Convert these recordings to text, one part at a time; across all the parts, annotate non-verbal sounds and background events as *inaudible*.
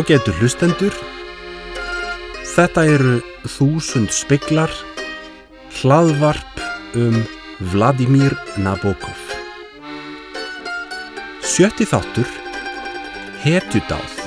Ágætu hlustendur, þetta eru þúsund speklar, hlaðvarp um Vladimir Nabokov. Sjötti þáttur, hetjudáð.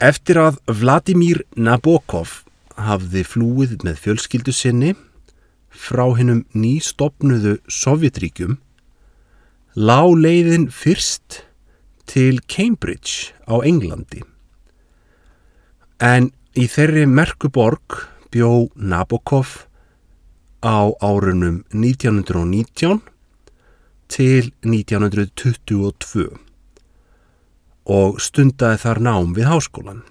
Eftir að Vladimir Nabokov hafði flúið með fjölskyldu sinni frá hennum nýstopnuðu Sovjetríkjum, lá leiðin fyrst til Cambridge á Englandi. En í þeirri merkuborg bjó Nabokov á árunum 1919 til 1922 og stundaði þar nám við háskólan.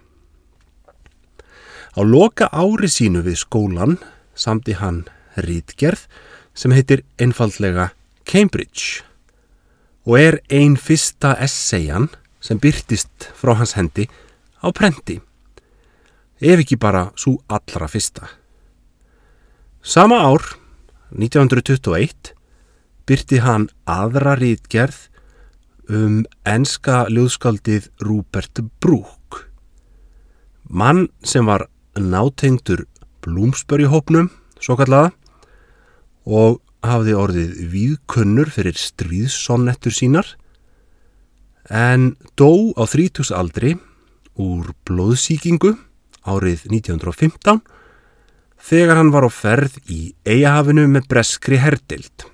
Á loka ári sínu við skólan samti hann rítgerð sem heitir einfallega Cambridge og er einn fyrsta essayan sem byrtist frá hans hendi á prenti, ef ekki bara svo allra fyrsta. Sama ár, 1921, byrti hann aðra rítgerð um enska ljóðskaldið Rupert Brooke. Mann sem var nátengtur Bloomsbury-hópnum, svo kallaða, og hafði orðið víðkunnur fyrir stríðssonnettur sínar, en dó á 30 aldri úr blóðsíkingu árið 1915 þegar hann var á ferð í eigahafinu með breskri herdild.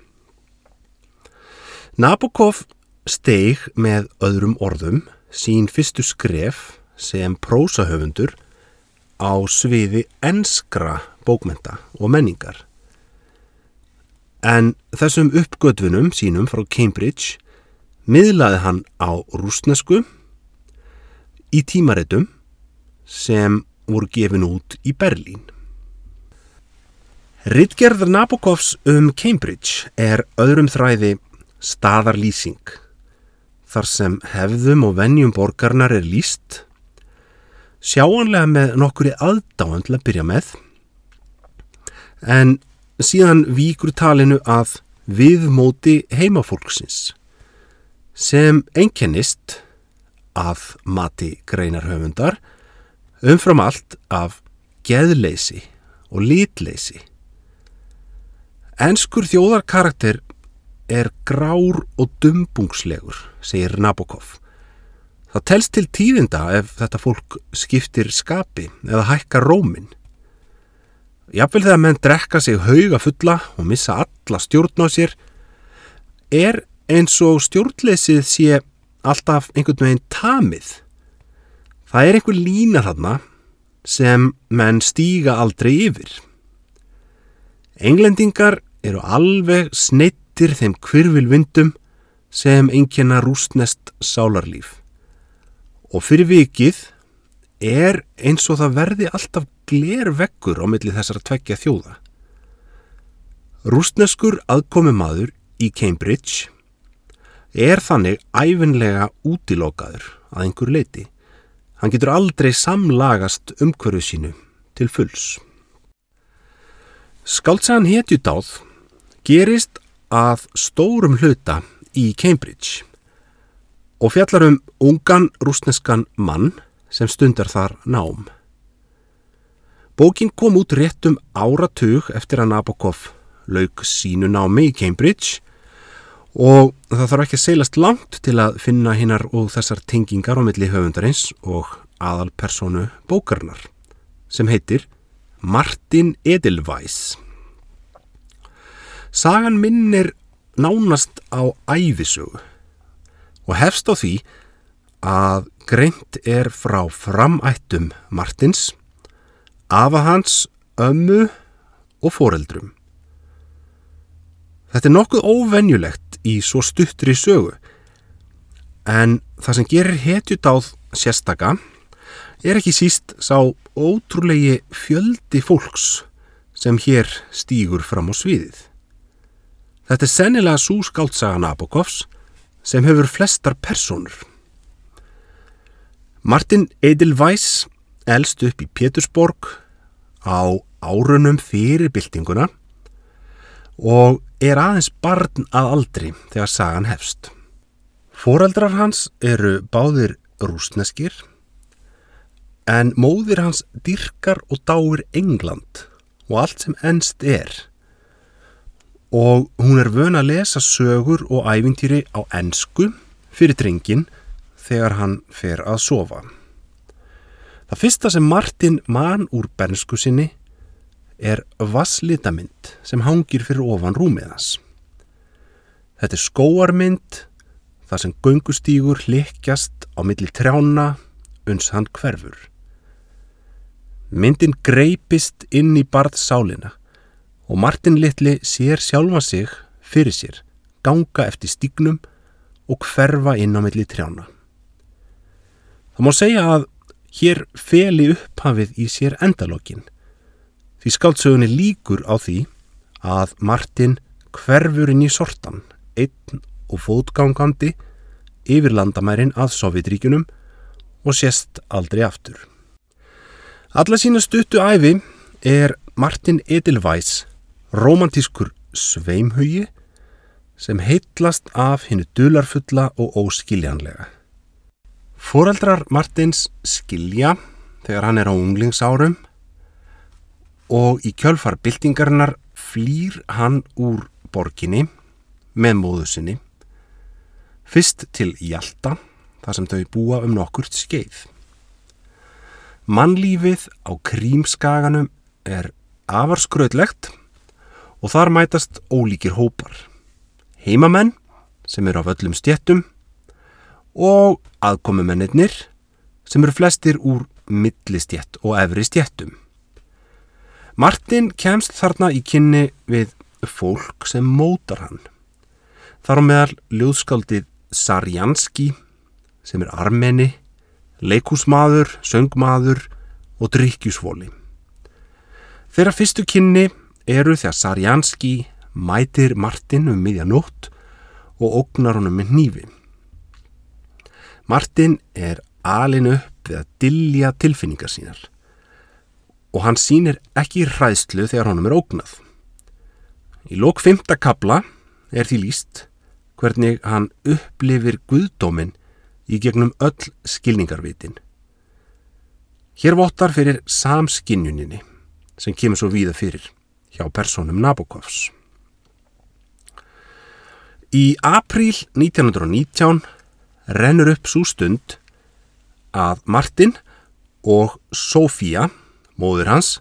Nabokov steig með öðrum orðum sín fyrstu skref sem prósahöfundur á sviði enskra bókmenta og menningar. En þessum uppgötfunum sínum frá Cambridge miðlaði hann á rúsnesku í tímarétum sem voru gefin út í Berlín. Rittgerður Nabokovs um Cambridge er öðrum þræði staðarlýsing þar sem hefðum og vennjum borgarnar er líst, sjáanlega með nokkuri aðdáðan til að byrja með, en síðan víkur talinu að viðmóti heimafólksins, sem einkennist að mati greinarhöfundar, umfram allt af geðleysi og litleysi. Enskur þjóðarkarakter er grár og dumbungslegur, segir Nabokov. Það telst til tíðinda ef þetta fólk skiptir skapi eða hækkar rómin. Jafnvel þegar menn drekka sig hauga fulla og missa alla stjórn á sér, er eins og stjórnleysið sé alltaf einhvern veginn tamið. Það er einhver lína þarna sem menn stíga aldrei yfir. Englendingar eru alveg sneitt eittir þeim kvirvilvindum sem einnkjana rústnest sálarlíf. Og fyrir vikið er eins og það verði alltaf glerveggur á milli þessar tveggja þjóða. Rústneskur aðkomi maður í Cambridge er þannig æfinlega útilokaður að einhver leiti. Hann getur aldrei samlagast umhverju sínu til fulls. Skáltsagan hetjudáð gerist að stórum hluta í Cambridge og fjallar um ungan rúsneskan mann sem stundar þar nám. Bókin kom út réttum áratug eftir að Nabokov lauk sínu námi í Cambridge og það þarf ekki að seilast langt til að finna hinnar og þessar tengingar á milli höfundarins og aðalpersonu bókarnar sem heitir Martin Edelweiss. Sagan minnir nánast á æfisögu og hefst á því að greint er frá framættum Martins, afa hans, ömmu og foreldrum. Þetta er nokkuð óvenjulegt í svo stuttri sögu en það sem gerir hetjudáð sérstaka er ekki síst sá ótrúlegi fjöldi fólks sem hér stýgur fram á sviðið. Þetta er sennilega svo skáltsaga Nabokovs sem hefur flestar personur. Martin Edelweiss elst upp í Pétursborg á árunum fyrir byltinguna og er aðeins barn að aldri þegar sagan hefst. Fóreldrar hans eru báðir rúsneskir en móðir hans dyrkar og dáir England og allt sem ennst er og hún er vön að lesa sögur og ævintýri á ennsku fyrir drengin þegar hann fer að sofa. Það fyrsta sem Martin man úr bernsku sinni er vasslitamynd sem hangir fyrir ofan rúmiðans. Þetta er skóarmynd þar sem göngustýgur likjast á milli trjána uns hann hverfur. Myndin greipist inn í barðsálina og Martin Littli sér sjálfa sig fyrir sér, ganga eftir stígnum og hverfa inn á milli trjána. Það má segja að hér feli upphafið í sér endalókin því skáldsögunni líkur á því að Martin hverfur inn í sortan, einn og fótgangandi yfir landamærin að Sovjetríkunum og sést aldrei aftur. Alla sína stuttu æfi er Martin Edelweiss romantískur sveimhugi sem heitlast af hennu dularfulla og óskiljanlega. Fóreldrar Martins skilja þegar hann er á unglingsárum og í kjölfar byltingarinnar flýr hann úr borginni með móðu sinni fyrst til Hjalta þar sem þau búa um nokkurt skeið. Mannlífið á krímskaganum er afarskröðlegt og þar mætast ólíkir hópar. Heimamenn sem eru af öllum stjettum og aðkomumennir sem eru flestir úr millistjett og efri stjettum. Martin kemst þarna í kynni við fólk sem mótar hann. Þar á meðal ljóðskaldið Sarjanski sem er armeni, leikúsmaður, söngmaður og drikkjusvoli. Þeirra fyrstu kynni eru þegar Sarjanski mætir Martin um miðjanótt og ógnar honum með nýfi. Martin er alin upp við að dillja tilfinningar sínar og hann sínir ekki hræðslu þegar honum er ógnað. Í lók fymta kabla er því líst hvernig hann upplifir guðdóminn í gegnum öll skilningarvitin. Hér vottar fyrir samskinjuninni sem kemur svo víða fyrir hjá personum Nabokovs. Í apríl 1919 rennur upp svo stund að Martin og Sofía, móður hans,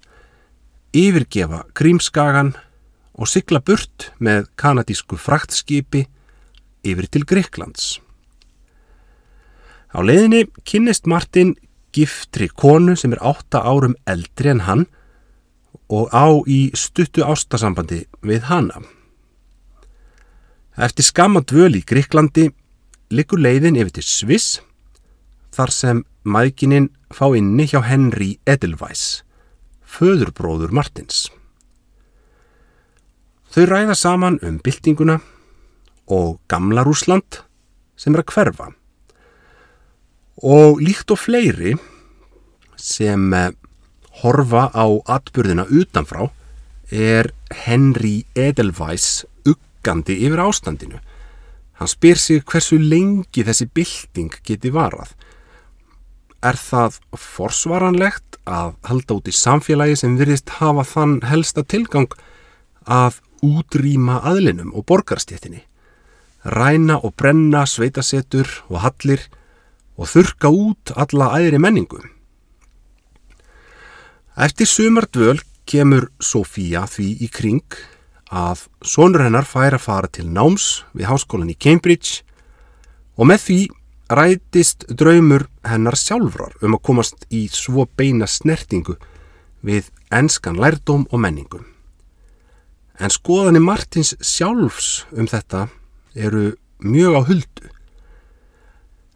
yfirgefa Krímskagan og sigla burt með kanadísku fraktskipi yfir til Greiklands. Á leiðinni kynnist Martin giftri konu sem er átta árum eldri en hann og á í stuttu ástasambandi við hana. Eftir skama dvöl í Gríklandi likur leiðin yfir til Sviss þar sem mækininn fá inni hjá Henry Edelweiss, föðurbróður Martins. Þau ræða saman um byltinguna og gamla Rúsland sem er að hverfa og líkt og fleiri sem eh, horfa á atbyrðina utanfrá er Henry Edelweiss uggandi yfir ástandinu. Hann spyr sig hversu lengi þessi bylting geti varað. Er það forsvaranlegt að halda út í samfélagi sem virðist hafa þann helsta tilgang að útrýma aðlinum og borgarstjettinni? Ræna og brenna sveitasetur og hallir og þurka út alla æðri menningu. Eftir sumar dvöl kemur Sofía því í kring að sonur hennar fær að fara til náms við háskólan í Cambridge og með því rætist draumur hennar sjálfrar um að komast í svo beina snertingu við enskan lærdóm og menningum. En skoðanir Martins sjálfs um þetta eru mjög á huldu.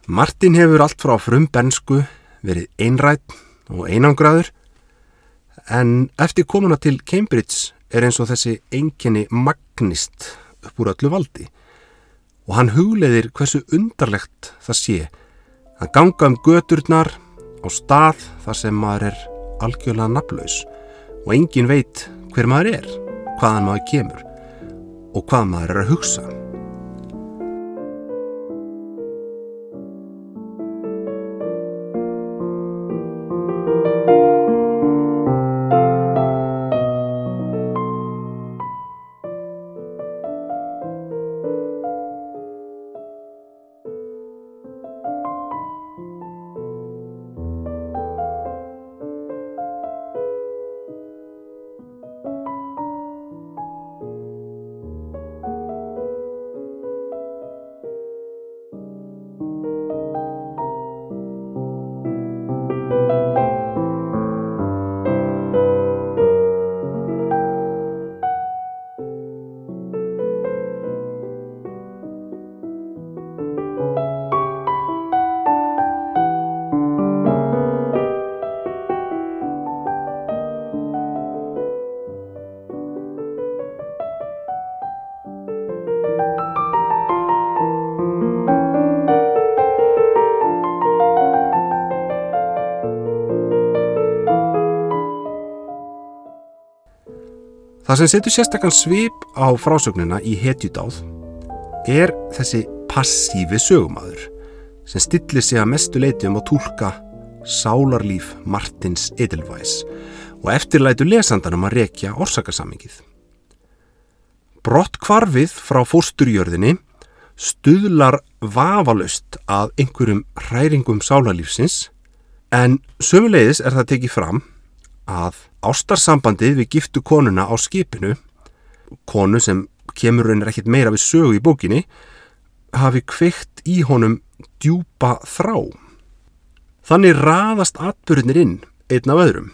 Martin hefur allt frá frumbensku verið einrætt og einangraður en eftir komuna til Cambridge er eins og þessi enginni magnist upp úr öllu valdi og hann hugleiðir hversu undarlegt það sé að ganga um göturnar á stað þar sem maður er algjörlega naflaus og engin veit hver maður er, hvaðan maður kemur og hvað maður er að hugsa. Það sem setur sérstakann svip á frásögnina í hetjudáð er þessi passífi sögumadur sem stillir sig að mestu leiti um að tólka sálarlíf Martins Edelweiss og eftirlætu lesandanum að rekja orsakasamingið. Brott kvarfið frá fórsturjörðinni stuðlar vafalust að einhverjum hræringum sálarlífsins en sömuleiðis er það tekið fram að ástarsambandið við giftu konuna á skipinu, konu sem kemur reynir ekkit meira við sögu í bókinni, hafi kveikt í honum djúpa þrá. Þannig raðast atbyrðinir inn einn af öðrum,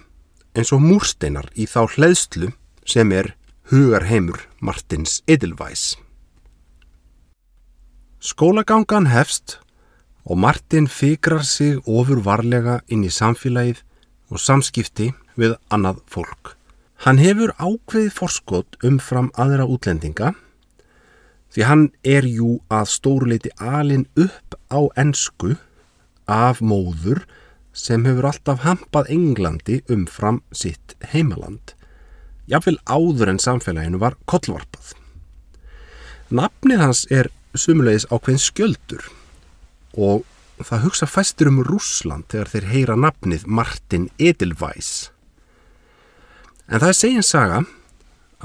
eins og múrsteinar í þá hleðslu sem er hugarheimur Martins Edelweiss. Skólagangan hefst og Martin fikrar sig ofur varlega inn í samfélagið og samskipti við annað fólk. Hann hefur ákveðið forskot umfram aðra útlendinga því hann er jú að stóruleiti alin upp á ensku af móður sem hefur alltaf hampað Englandi umfram sitt heimaland. Jáfnvel áður en samfélaginu var kollvarpað. Nafnið hans er sumulegis ákveðin skjöldur og það hugsa fæstur um Rúsland þegar þeir heyra nafnið Martin Edelweiss. En það er segjins saga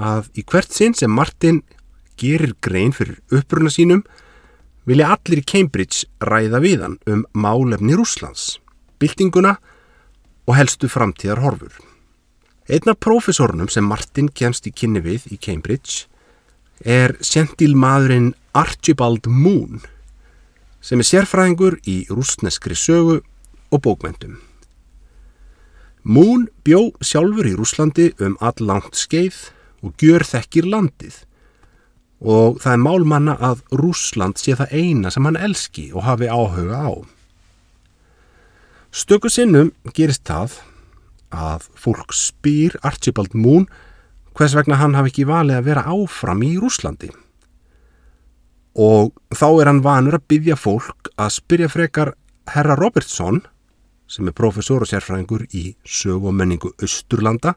að í hvert sinn sem Martin gerir grein fyrir uppruna sínum vilja allir í Cambridge ræða við hann um málefni Rúslands, byltinguna og helstu framtíðar horfur. Einn af profesorunum sem Martin kemst í kynni við í Cambridge er sentil maðurinn Archibald Moon sem er sérfræðingur í rúsneskri sögu og bókmyndum. Moon bjó sjálfur í Rúslandi um allangt skeið og gjör þekkir landið og það er málmanna að Rúsland sé það eina sem hann elski og hafi áhuga á. Stöku sinnum gerist það að fólk spýr Archibald Moon hvers vegna hann hafi ekki valið að vera áfram í Rúslandi. Og þá er hann vanur að byggja fólk að spyrja frekar herra Robertson sem er profesor og sérfræðingur í sög og menningu Östurlanda,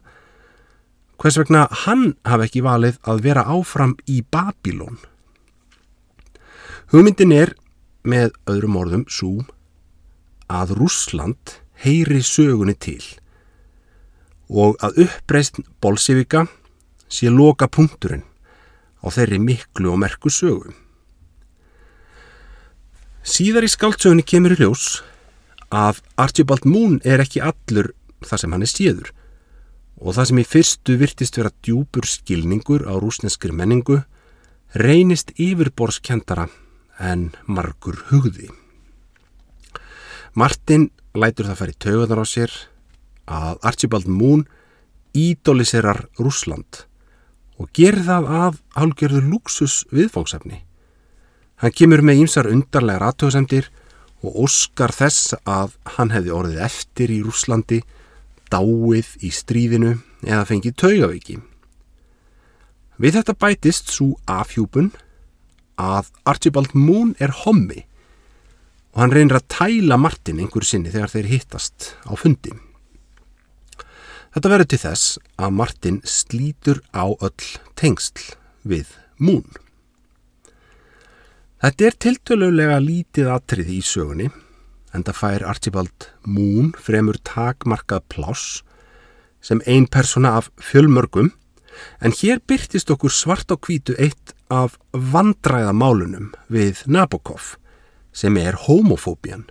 hvers vegna hann hafi ekki valið að vera áfram í Babilón. Hugmyndin er, með öðrum orðum, svo að Rúsland heyri sögunni til og að uppreist bolsivika sé loka punkturinn á þeirri miklu og merku sögu. Síðar í skaldsögunni kemur í ljós að Archibald Moon er ekki allur það sem hann er síður og það sem í fyrstu virtist vera djúpur skilningur á rúsneskri menningu reynist yfirborskendara en margur hugði. Martin lætur það færi taugaðar á sér að Archibald Moon ídoliserar Rúsland og gerir það að hálgjörður luxus viðfóngsefni. Hann kemur með ímsar undarlegar aðtöðsendir og óskar þess að hann hefði orðið eftir í Rúslandi, dáið í stríðinu eða fengið taugaveiki. Við þetta bætist svo afhjúpun að Archibald Moon er hommi og hann reynir að tæla Martin einhverju sinni þegar þeir hittast á fundi. Þetta verður til þess að Martin slítur á öll tengsl við Moon. Þetta er tiltölulega lítið atrið í sögunni en það fær Archibald Moon fremur takmarkað pláss sem ein persona af fjölmörgum en hér byrtist okkur svart á kvítu eitt af vandræðamálunum við Nabokov sem er homofóbian.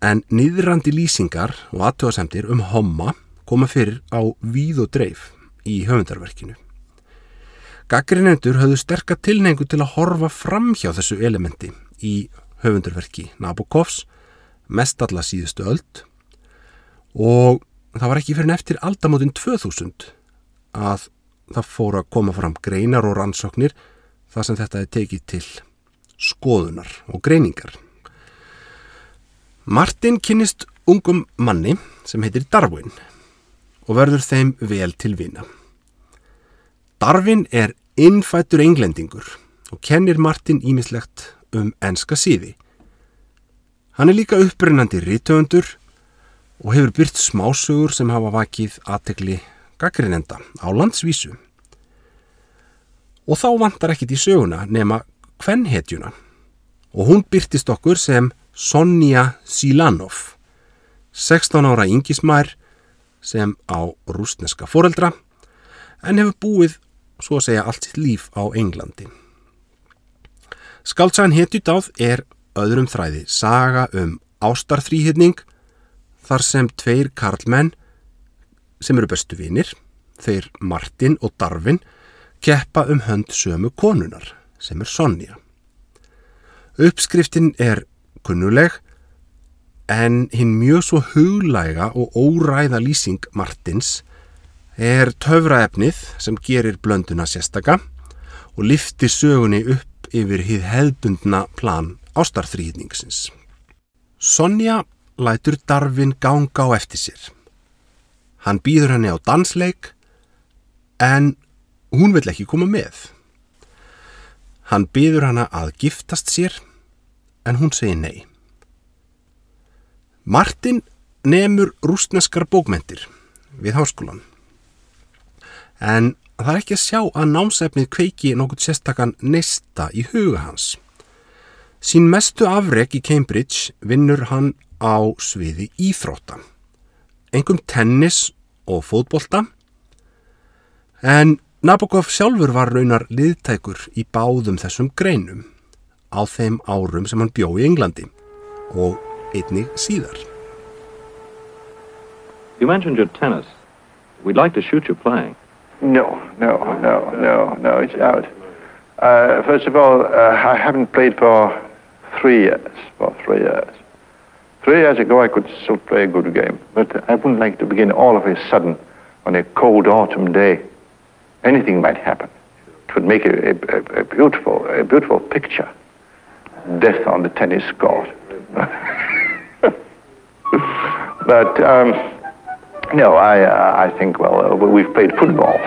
En niðrandi lýsingar og aðtöðasemtir um homma koma fyrir á víð og dreif í höfundarverkinu. Gaggrinendur höfðu sterka tilneingu til að horfa fram hjá þessu elementi í höfundarverki Nabokovs, mest alla síðustu öld og það var ekki fyrir neftir aldamótin 2000 að það fór að koma fram greinar og rannsóknir þar sem þetta er tekið til skoðunar og greiningar. Martin kynist ungum manni sem heitir Darwin og verður þeim vel til vina. Darwin er innfættur englendingur og kennir Martin ímislegt um enska síði. Hann er líka uppbrennandi rítöfundur og hefur byrt smásögur sem hafa vakið aðtegli gaggrinenda á landsvísu. Og þá vantar ekkit í söguna nema kvennhetjuna og hún byrtist okkur sem Sonja Silanov, 16 ára yngismær sem á rúsneska foreldra en hefur búið svo segja allt sitt líf á Englandi. Skaldsagan hetjudáð er öðrum þræði saga um ástarþrýhitning þar sem tveir karlmenn sem eru bestu vinir, þeir Martin og Darvin, keppa um hönd sömu konunar sem er Sonja. Uppskriftin er kunnuleg en hinn mjög svo huglæga og óræða lýsing Martins er töfraefnið sem gerir blönduna sérstaka og liftir sögunni upp yfir hið hefðbundna plan ástarþrýðningsins. Sonja lætur Darvin ganga á eftir sér. Hann býður henni á dansleik en hún vill ekki koma með. Hann byður hana að giftast sér en hún segir nei. Martin nefnur rúsneskar bókmentir við háskólan. En það er ekki að sjá að námsefnið kveiki nokkur sérstakann neista í huga hans. Sín mestu afreg í Cambridge vinnur hann á sviði íþrótta. Engum tennis og fótbolta en Nabokov sjálfur var raunar liðtækur í báðum þessum greinum á þeim árum sem hann bjó í Englandi og einnig síðar. You mentioned your tennis. We'd like to shoot you playing. No, no, no, no, no, it's out. Uh, first of all, uh, I haven't played for three years, for three years. Three years ago I could still play a good game, but I wouldn't like to begin all of a sudden on a cold autumn day. anything might happen. It would make a, a, a, beautiful, a beautiful picture. Death on the tennis court. *laughs* but um, no, I, uh, I think, well, uh, we've played football.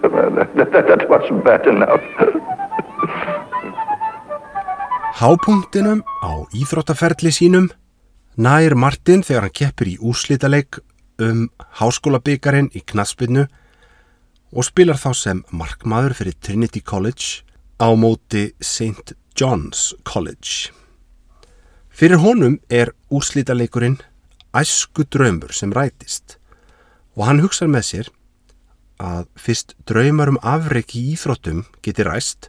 *laughs* that, that, that was bad enough. Hápunktinum á íþróttaferli sínum nær Martin þegar hann keppir í úrslítaleik um háskólabyggarinn í knaspinu og spilar þá sem markmaður fyrir Trinity College á móti St. John's College. Fyrir honum er úrslítaleikurinn æsku draumur sem rætist og hann hugsaður með sér að fyrst draumar um afreg í íþróttum geti ræst,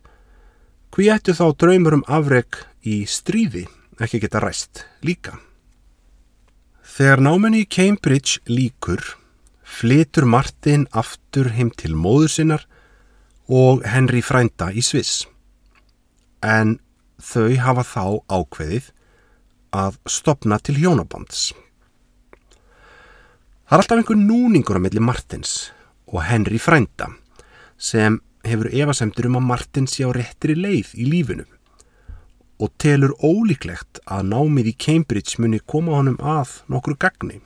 hví ættu þá draumar um afreg í stríði ekki geta ræst líka. Þegar náminni í Cambridge líkur flytur Martin aftur heim til móður sinnar og Henry frænda í Sviss. En þau hafa þá ákveðið að stopna til hjónabands. Það er alltaf einhver núningur á milli Martins og Henry frænda sem hefur evasemtur um að Martin sé á réttri leið í lífinu og telur ólíklegt að námið í Cambridge muni koma honum að nokkru gagni.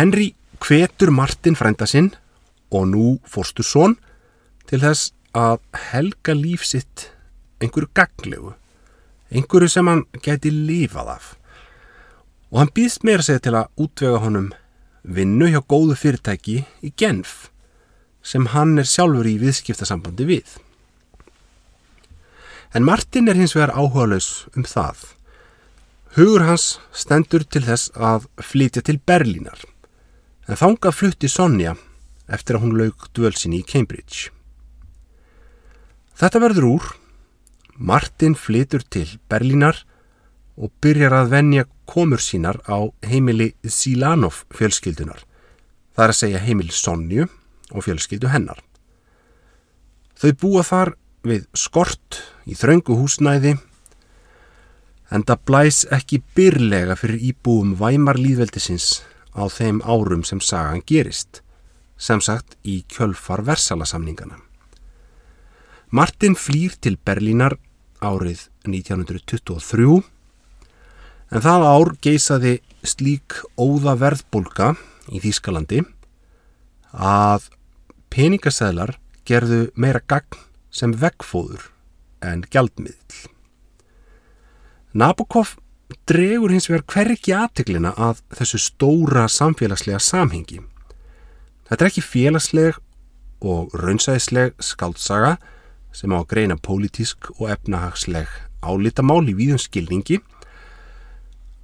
Henry hvetur Martin frænda sinn og nú fórstu són til þess að helga líf sitt einhverju gaglegu, einhverju sem hann gæti lífað af. Og hann býðst meira segja til að útvega honum vinnu hjá góðu fyrirtæki í Genf sem hann er sjálfur í viðskiptasambandi við. En Martin er hins vegar áhugalaus um það. Hugur hans stendur til þess að flytja til Berlínar, en þangað flutti Sonja eftir að hún lauk dvölsinni í Cambridge. Þetta verður úr, Martin flytur til Berlínar og byrjar að venja komur sínar á heimili Silanov fjölskyldunar, það er að segja heimili Sonju og fjölskyldu hennar. Þau búa þar við skort í þröngu húsnæði en það blæs ekki byrlega fyrir íbúum væmar líðveldisins á þeim árum sem sagan gerist, sem sagt í kjölfar versalasamningana. Martin flýr til Berlínar árið 1923 en það ár geisaði slík óða verðbólka í Þýskalandi að peningasæðlar gerðu meira gagn sem veggfóður en gjaldmiðl. Nabokov dregur hins vegar hverki aðteglina að þessu stóra samfélagslega samhengi. Þetta er ekki félagsleg og raunsæðisleg skaldsaga sem á að greina pólitísk og efnahagsleg álitamál í víðum skilningi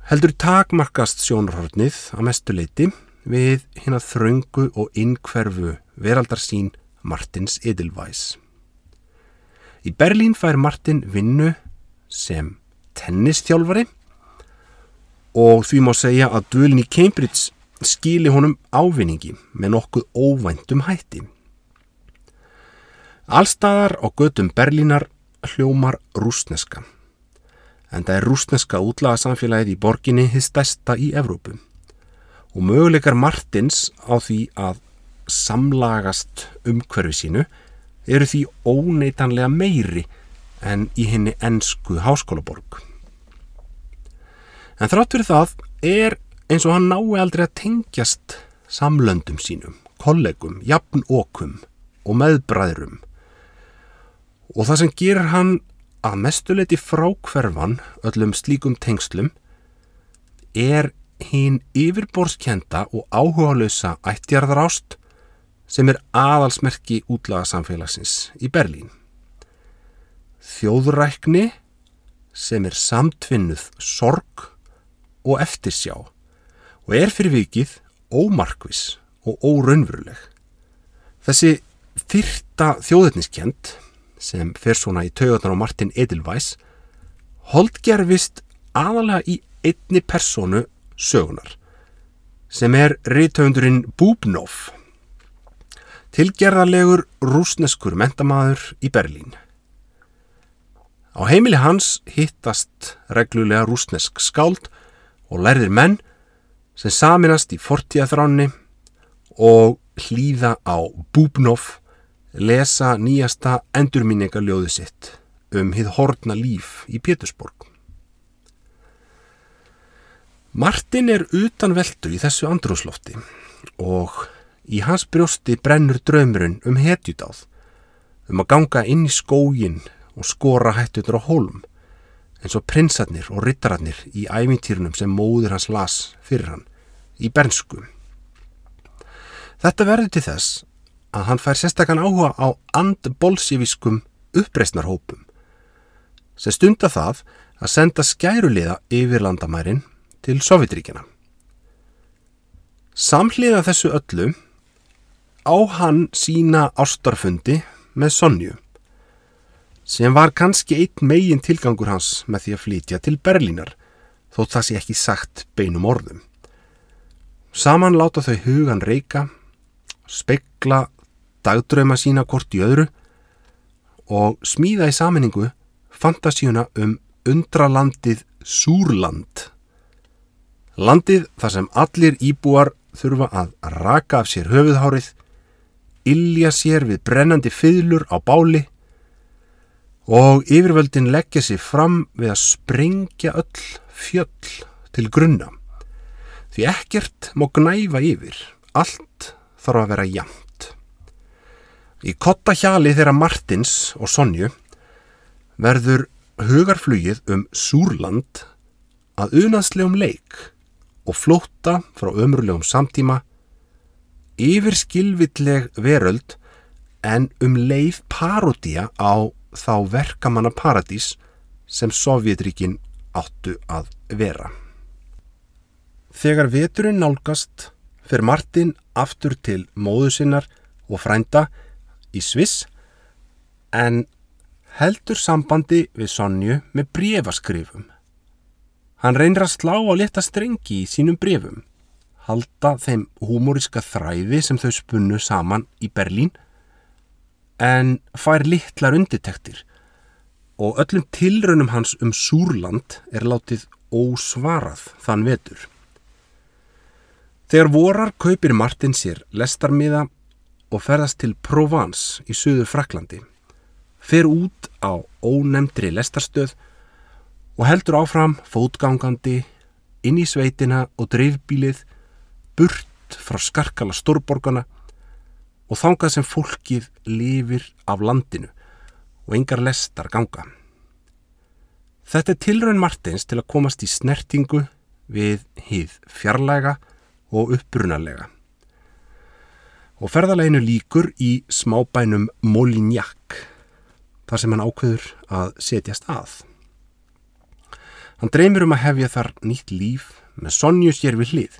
heldur takmarkast sjónarhornið að mestuleiti við hinn að þröngu og innkverfu veraldarsín Martins Edelweiss. Í Berlín fær Martin vinnu sem tennistjálfari og því má segja að dvölin í Cambridge skili honum ávinningi með nokkuð óvæntum hætti. Allstaðar á gödum Berlínar hljómar rúsneska en það er rúsneska útlaga samfélagið í borginni hins stærsta í Evrópu og möguleikar Martins á því að samlagast umhverfi sínu eru því óneitanlega meiri en í henni ennsku háskólaborg. En þrátt fyrir það er eins og hann nái aldrei að tengjast samlöndum sínum, kollegum, jafnókum og meðbræðrum og það sem gerir hann að mestuleiti frákverfan öllum slíkum tengslum er hinn yfirborskenda og áhugalösa ættjarðarást sem er aðalsmerki útlagasamfélagsins í Berlín. Þjóðrækni sem er samtvinnuð sorg og eftirsjá og er fyrir vikið ómarkvis og óraunveruleg. Þessi fyrta þjóðetniskend sem fer svona í taugarnar á Martin Edelweiss holdgerfist aðalega í einni personu sögunar sem er reytöfundurinn Búbnóf tilgerðarlegur rúsneskur mentamæður í Berlín. Á heimili hans hittast reglulega rúsnesk skáld og lærðir menn sem saminast í fortíðaþránni og hlýða á Búbnóf lesa nýjasta endurminningaljóðu sitt um hið hortna líf í Pétursborg. Martin er utan veldu í þessu andrúslofti og í hans brjósti brennur draumurinn um hetjudáð, um að ganga inn í skógin og skora hættutur á hólum, eins og prinsarnir og rittararnir í ævintýrunum sem móður hans las fyrir hann, í bernsku. Þetta verður til þess að hann fær sérstakann áhuga á andbolsjeviskum uppreisnarhópum, sem stunda það að senda skæruliða yfir landamærin til Sovjetríkina. Samhliða þessu öllu á hann sína ástarfundi með Sonju, sem var kannski einn megin tilgangur hans með því að flytja til Berlínar, þótt það sé ekki sagt beinum orðum. Saman láta þau hugan reyka, spekla dagdrauma sína kort í öðru og smíða í saminningu fantasíuna um undralandið Súrland. Landið þar sem allir íbúar þurfa að raka af sér höfuðhárið, illja sér við brennandi fyðlur á báli og yfirvöldin leggja sér fram við að sprengja öll fjöll til grunna. Því ekkert má gnæfa yfir, allt þarf að vera jamt. Í kottahjali þeirra Martins og Sonju verður hugarflugið um Súrland að unaðslegum leik og flótta frá ömrulegum samtíma yfir skilvilleg veröld en um leið parodía á þá verkamanna paradís sem Sovjetríkin áttu að vera. Þegar veturinn nálgast fyrir Martin aftur til móðu sinnar og frænda í Sviss en heldur sambandi við Sonju með brefaskrifum. Hann reynir að slá á leta strengi í sínum brefum, halda þeim húmóriska þræði sem þau spunnu saman í Berlín en fær litlar undirtektir og öllum tilraunum hans um Súrland er látið ósvarað þann vetur. Þegar vorar kaupir Martin sér lestarmiða og ferðast til Provence í söðu Fraklandi, fer út á ónemdri lestarstöð og heldur áfram fótgangandi inn í sveitina og dreifbílið burt frá skarkala stórborgana og þangað sem fólkið lifir af landinu og engar lestar ganga. Þetta er tilraun Martins til að komast í snertingu við hýð fjarlæga og upprunalega. Og ferðaleginu líkur í smábænum Molignac, þar sem hann ákveður að setjast að. Hann dreymir um að hefja þar nýtt líf með sonju sér við hlið,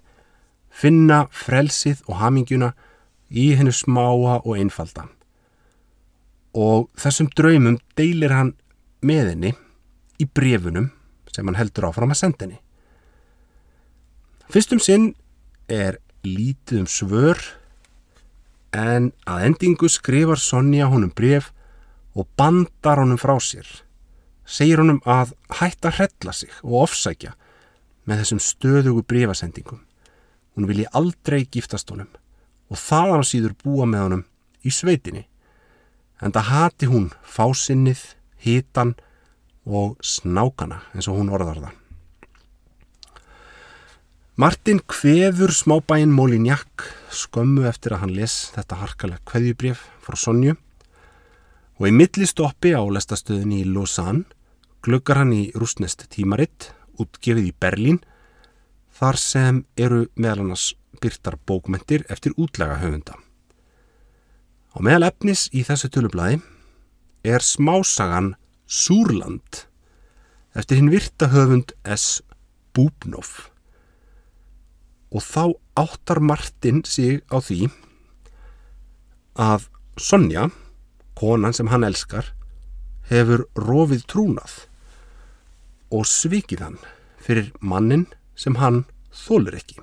finna frelsið og haminguna í hennu smáa og einfalda. Og þessum draumum deilir hann með henni í brefunum sem hann heldur áfram að senda henni. Fyrstum sinn er lítið um svör en að endingu skrifar Sonja honum bref og bandar honum frá sér. Segir honum að hætta að hrella sig og ofsækja með þessum stöðugu brefasendingum. Hún vilji aldrei giftast honum og þaðan síður búa með honum í sveitinni. En það hati hún fásinnið, hitan og snákana eins og hún orðar það. Martin kveður smábæinn Molignac skömmu eftir að hann les þetta harkalega kveðjubref frá Sonju og í millistoppi á lestastöðinni í Lausanne gluggar hann í rúsnest tímaritt útgefið í Berlín þar sem eru meðal annars byrtar bókmentir eftir útlega höfunda. Á meðal efnis í þessu tölublaði er smásagan Súrland eftir hinn virta höfund S. Búbnoff og þá áttar Martin sig á því að Sonja, konan sem hann elskar, hefur rofið trúnað og svikið hann fyrir mannin sem hann þólur ekki.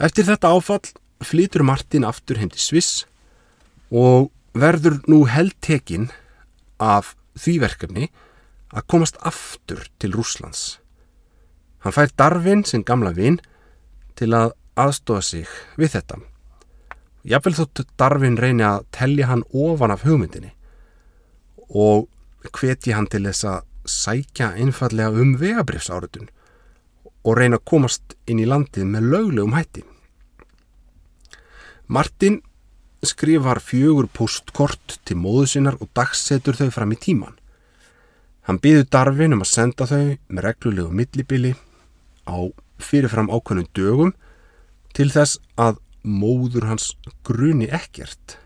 Eftir þetta áfall flytur Martin aftur heim til Sviss og verður nú heldtekinn af því verkefni að komast aftur til Rúslands. Hann fær Darvin, sinn gamla vinn, til að aðstofa sig við þetta. Jáfnvel þótt Darvin reyni að tellja hann ofan af hugmyndinni og hveti hann til þess að sækja einfallega um vegabrifsáritun og reyna að komast inn í landið með löglegum hætti. Martin skrifar fjögur postkort til móðu sinnar og dagsetur þau fram í tíman. Hann byður Darvin um að senda þau með reglulegu millibili á fyrirfram ákveðnum dögum til þess að móður hans gruni ekkert.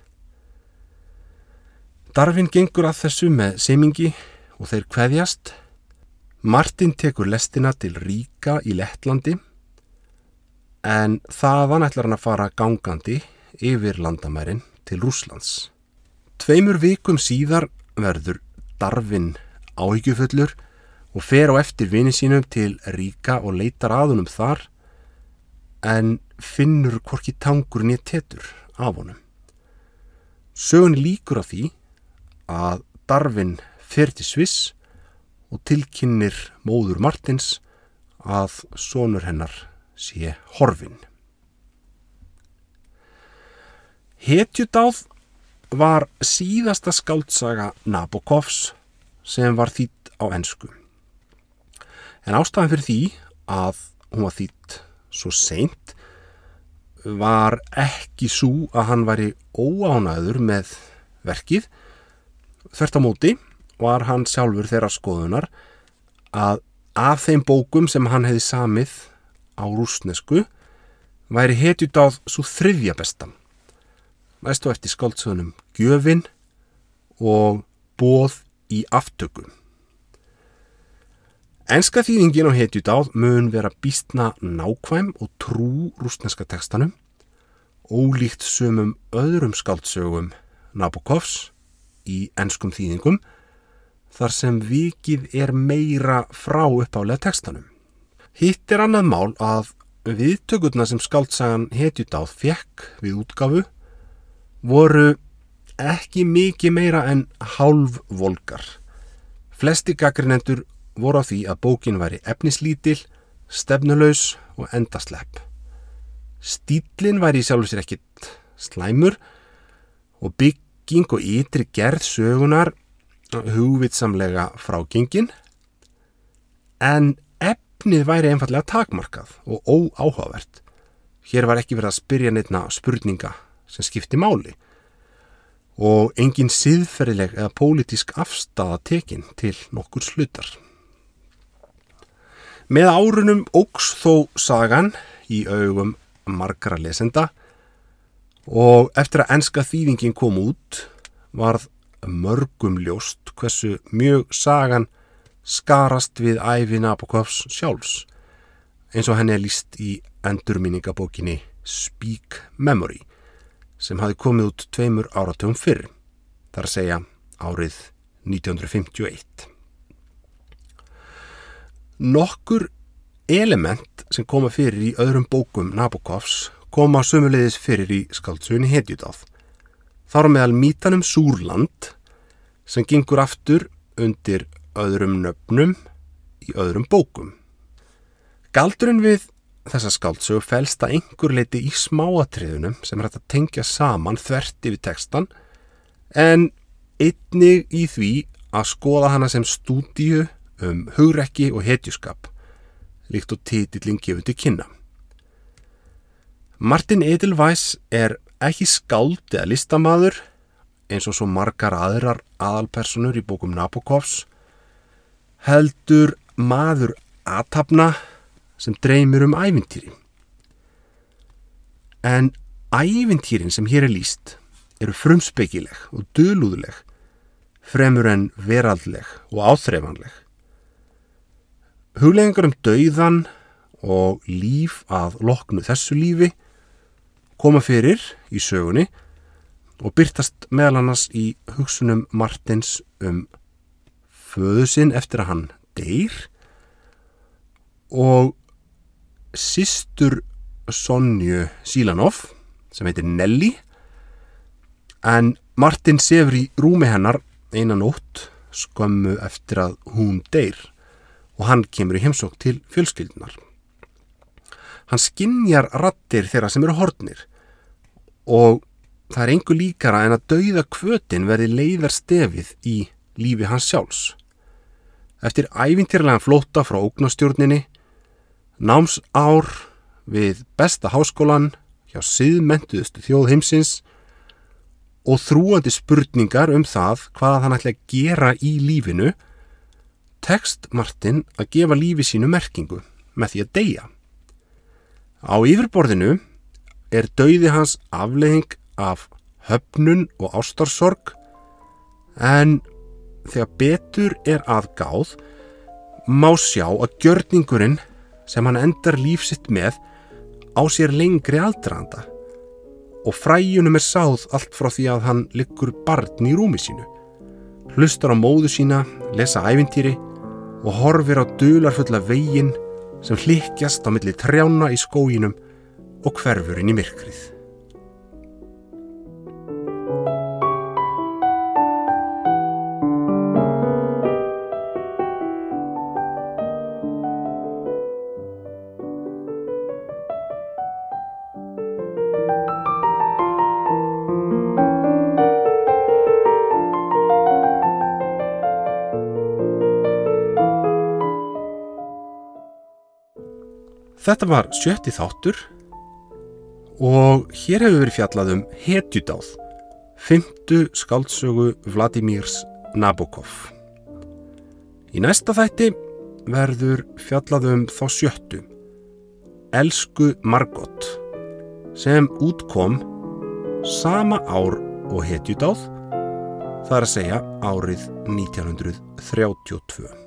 Darvin gengur að þessu með semingi og þeir kveðjast. Martin tekur lestina til Ríka í Lettlandi en þaðan ætlar hann að fara gangandi yfir landamærin til Rúslands. Tveimur vikum síðar verður Darvin áhyggjufullur og fer á eftir vini sínum til Ríka og leitar aðunum þar en finnur hvorki tangur nýtt tetur af honum. Sögun líkur af því að Darvin fer til Sviss og tilkinnir móður Martins að sonur hennar sé horfin. Hetjudáð var síðasta skáldsaga Nabokovs sem var þýtt á ennsku. En ástæðan fyrir því að hún var þýtt svo seint var ekki svo að hann væri óánæður með verkið. Þvert á móti var hann sjálfur þeirra skoðunar að af þeim bókum sem hann hefði samið á rúsnesku væri hetjudáð svo þriðja bestan. Næstu eftir skáldsöðunum Gjöfin og Bóð í aftökum. Enska þýðingin á hetjudáð mun vera býstna nákvæm og trú rúsneska tekstanum, ólíkt sumum öðrum skáldsögum Nabokovs í enskum þýðingum, þar sem vikið er meira frá uppálega tekstanum. Hitt er annað mál að viðtökurna sem skáldsagan hetjudáð fekk við útgafu voru ekki mikið meira en hálf volgar. Flesti gaggrinendur voru á því að bókin væri efnislítil, stefnulegs og endaslepp. Stílinn væri í sjálfu sér ekkit slæmur og bygging og ytri gerð sögunar hugvitsamlega frágengin en efnið væri einfallega takmarkað og óáhugavert. Hér var ekki verið að spyrja neittna spurninga sem skipti máli og engin siðferðileg eða pólitísk afstafa tekin til nokkur slutar. Með árunum ógs þó sagan í augum margra lesenda og eftir að enska þýðingin kom út varð mörgum ljóst hversu mjög sagan skarast við æfi Nabokovs sjálfs eins og henni er líst í endurminningabókinni Speak Memory sem hafi komið út tveimur áratugum fyrr, þar að segja árið 1951. Nokkur element sem koma fyrir í öðrum bókum Nabokovs koma sömulegis fyrir í skaldsugunni Hedjudáð. Þar meðal mítanum Súrland sem gengur aftur undir öðrum nöfnum í öðrum bókum. Galdurinn við þessa skáldsögu fælst að einhver leiti í smáatriðunum sem er hægt að tengja saman þvert yfir tekstan en einnig í því að skoða hana sem stúdíu um hugrekki og hetjuskap líkt og títillin gefur til kynna. Martin Edelweiss er ekki skáld eða listamaður eins og svo margar aðrar aðalpersonur í bókum Nabokovs heldur maður aðtapna sem dreymir um ævintýri. En ævintýrin sem hér er líst eru frumspeikileg og dölúðuleg, fremur en veraldleg og áþreifanleg. Huglegingar um dauðan og líf að loknu þessu lífi koma fyrir í sögunni og byrtast meðal annars í hugsunum Martins um föðu sinn eftir að hann deyr og sýstur Sonju Sílanov sem heitir Nelly. En Martin sefur í rúmi hennar einan nótt skömmu eftir að hún deyr og hann kemur í heimsók til fjölskyldunar. Hann skinnjar rattir þeirra sem eru hortnir og það er engu líkara en að dauða kvötin verði leiðar stefið í lífi hans sjálfs. Eftir ævintýrlegan flóta frá ógnastjórninni námsár við besta háskólan hjá síðmentuðustu þjóð heimsins og þrúandi spurningar um það hvað hann ætla að gera í lífinu, tekst Martin að gefa lífi sínu merkingu með því að deyja. Á yfirborðinu er dauði hans aflegging af höfnun og ástarsorg en þegar betur er aðgáð má sjá að gjörningurinn sem hann endar lífsitt með á sér lengri aldraðanda og fræjunum er sáð allt frá því að hann liggur barn í rúmi sínu. Hlustar á móðu sína, lesa ævintýri og horfir á dularfulla veginn sem hlikkjast á milli trjána í skóginum og hverfurinn í myrkrið. Þetta var sjötti þáttur og hér hefur verið fjallað um hetjudáð, fymtu skáldsögu Vladimirs Nabokov. Í næsta þætti verður fjallað um þá sjöttu, Elsku Margot, sem útkom sama ár og hetjudáð, það er að segja árið 1932.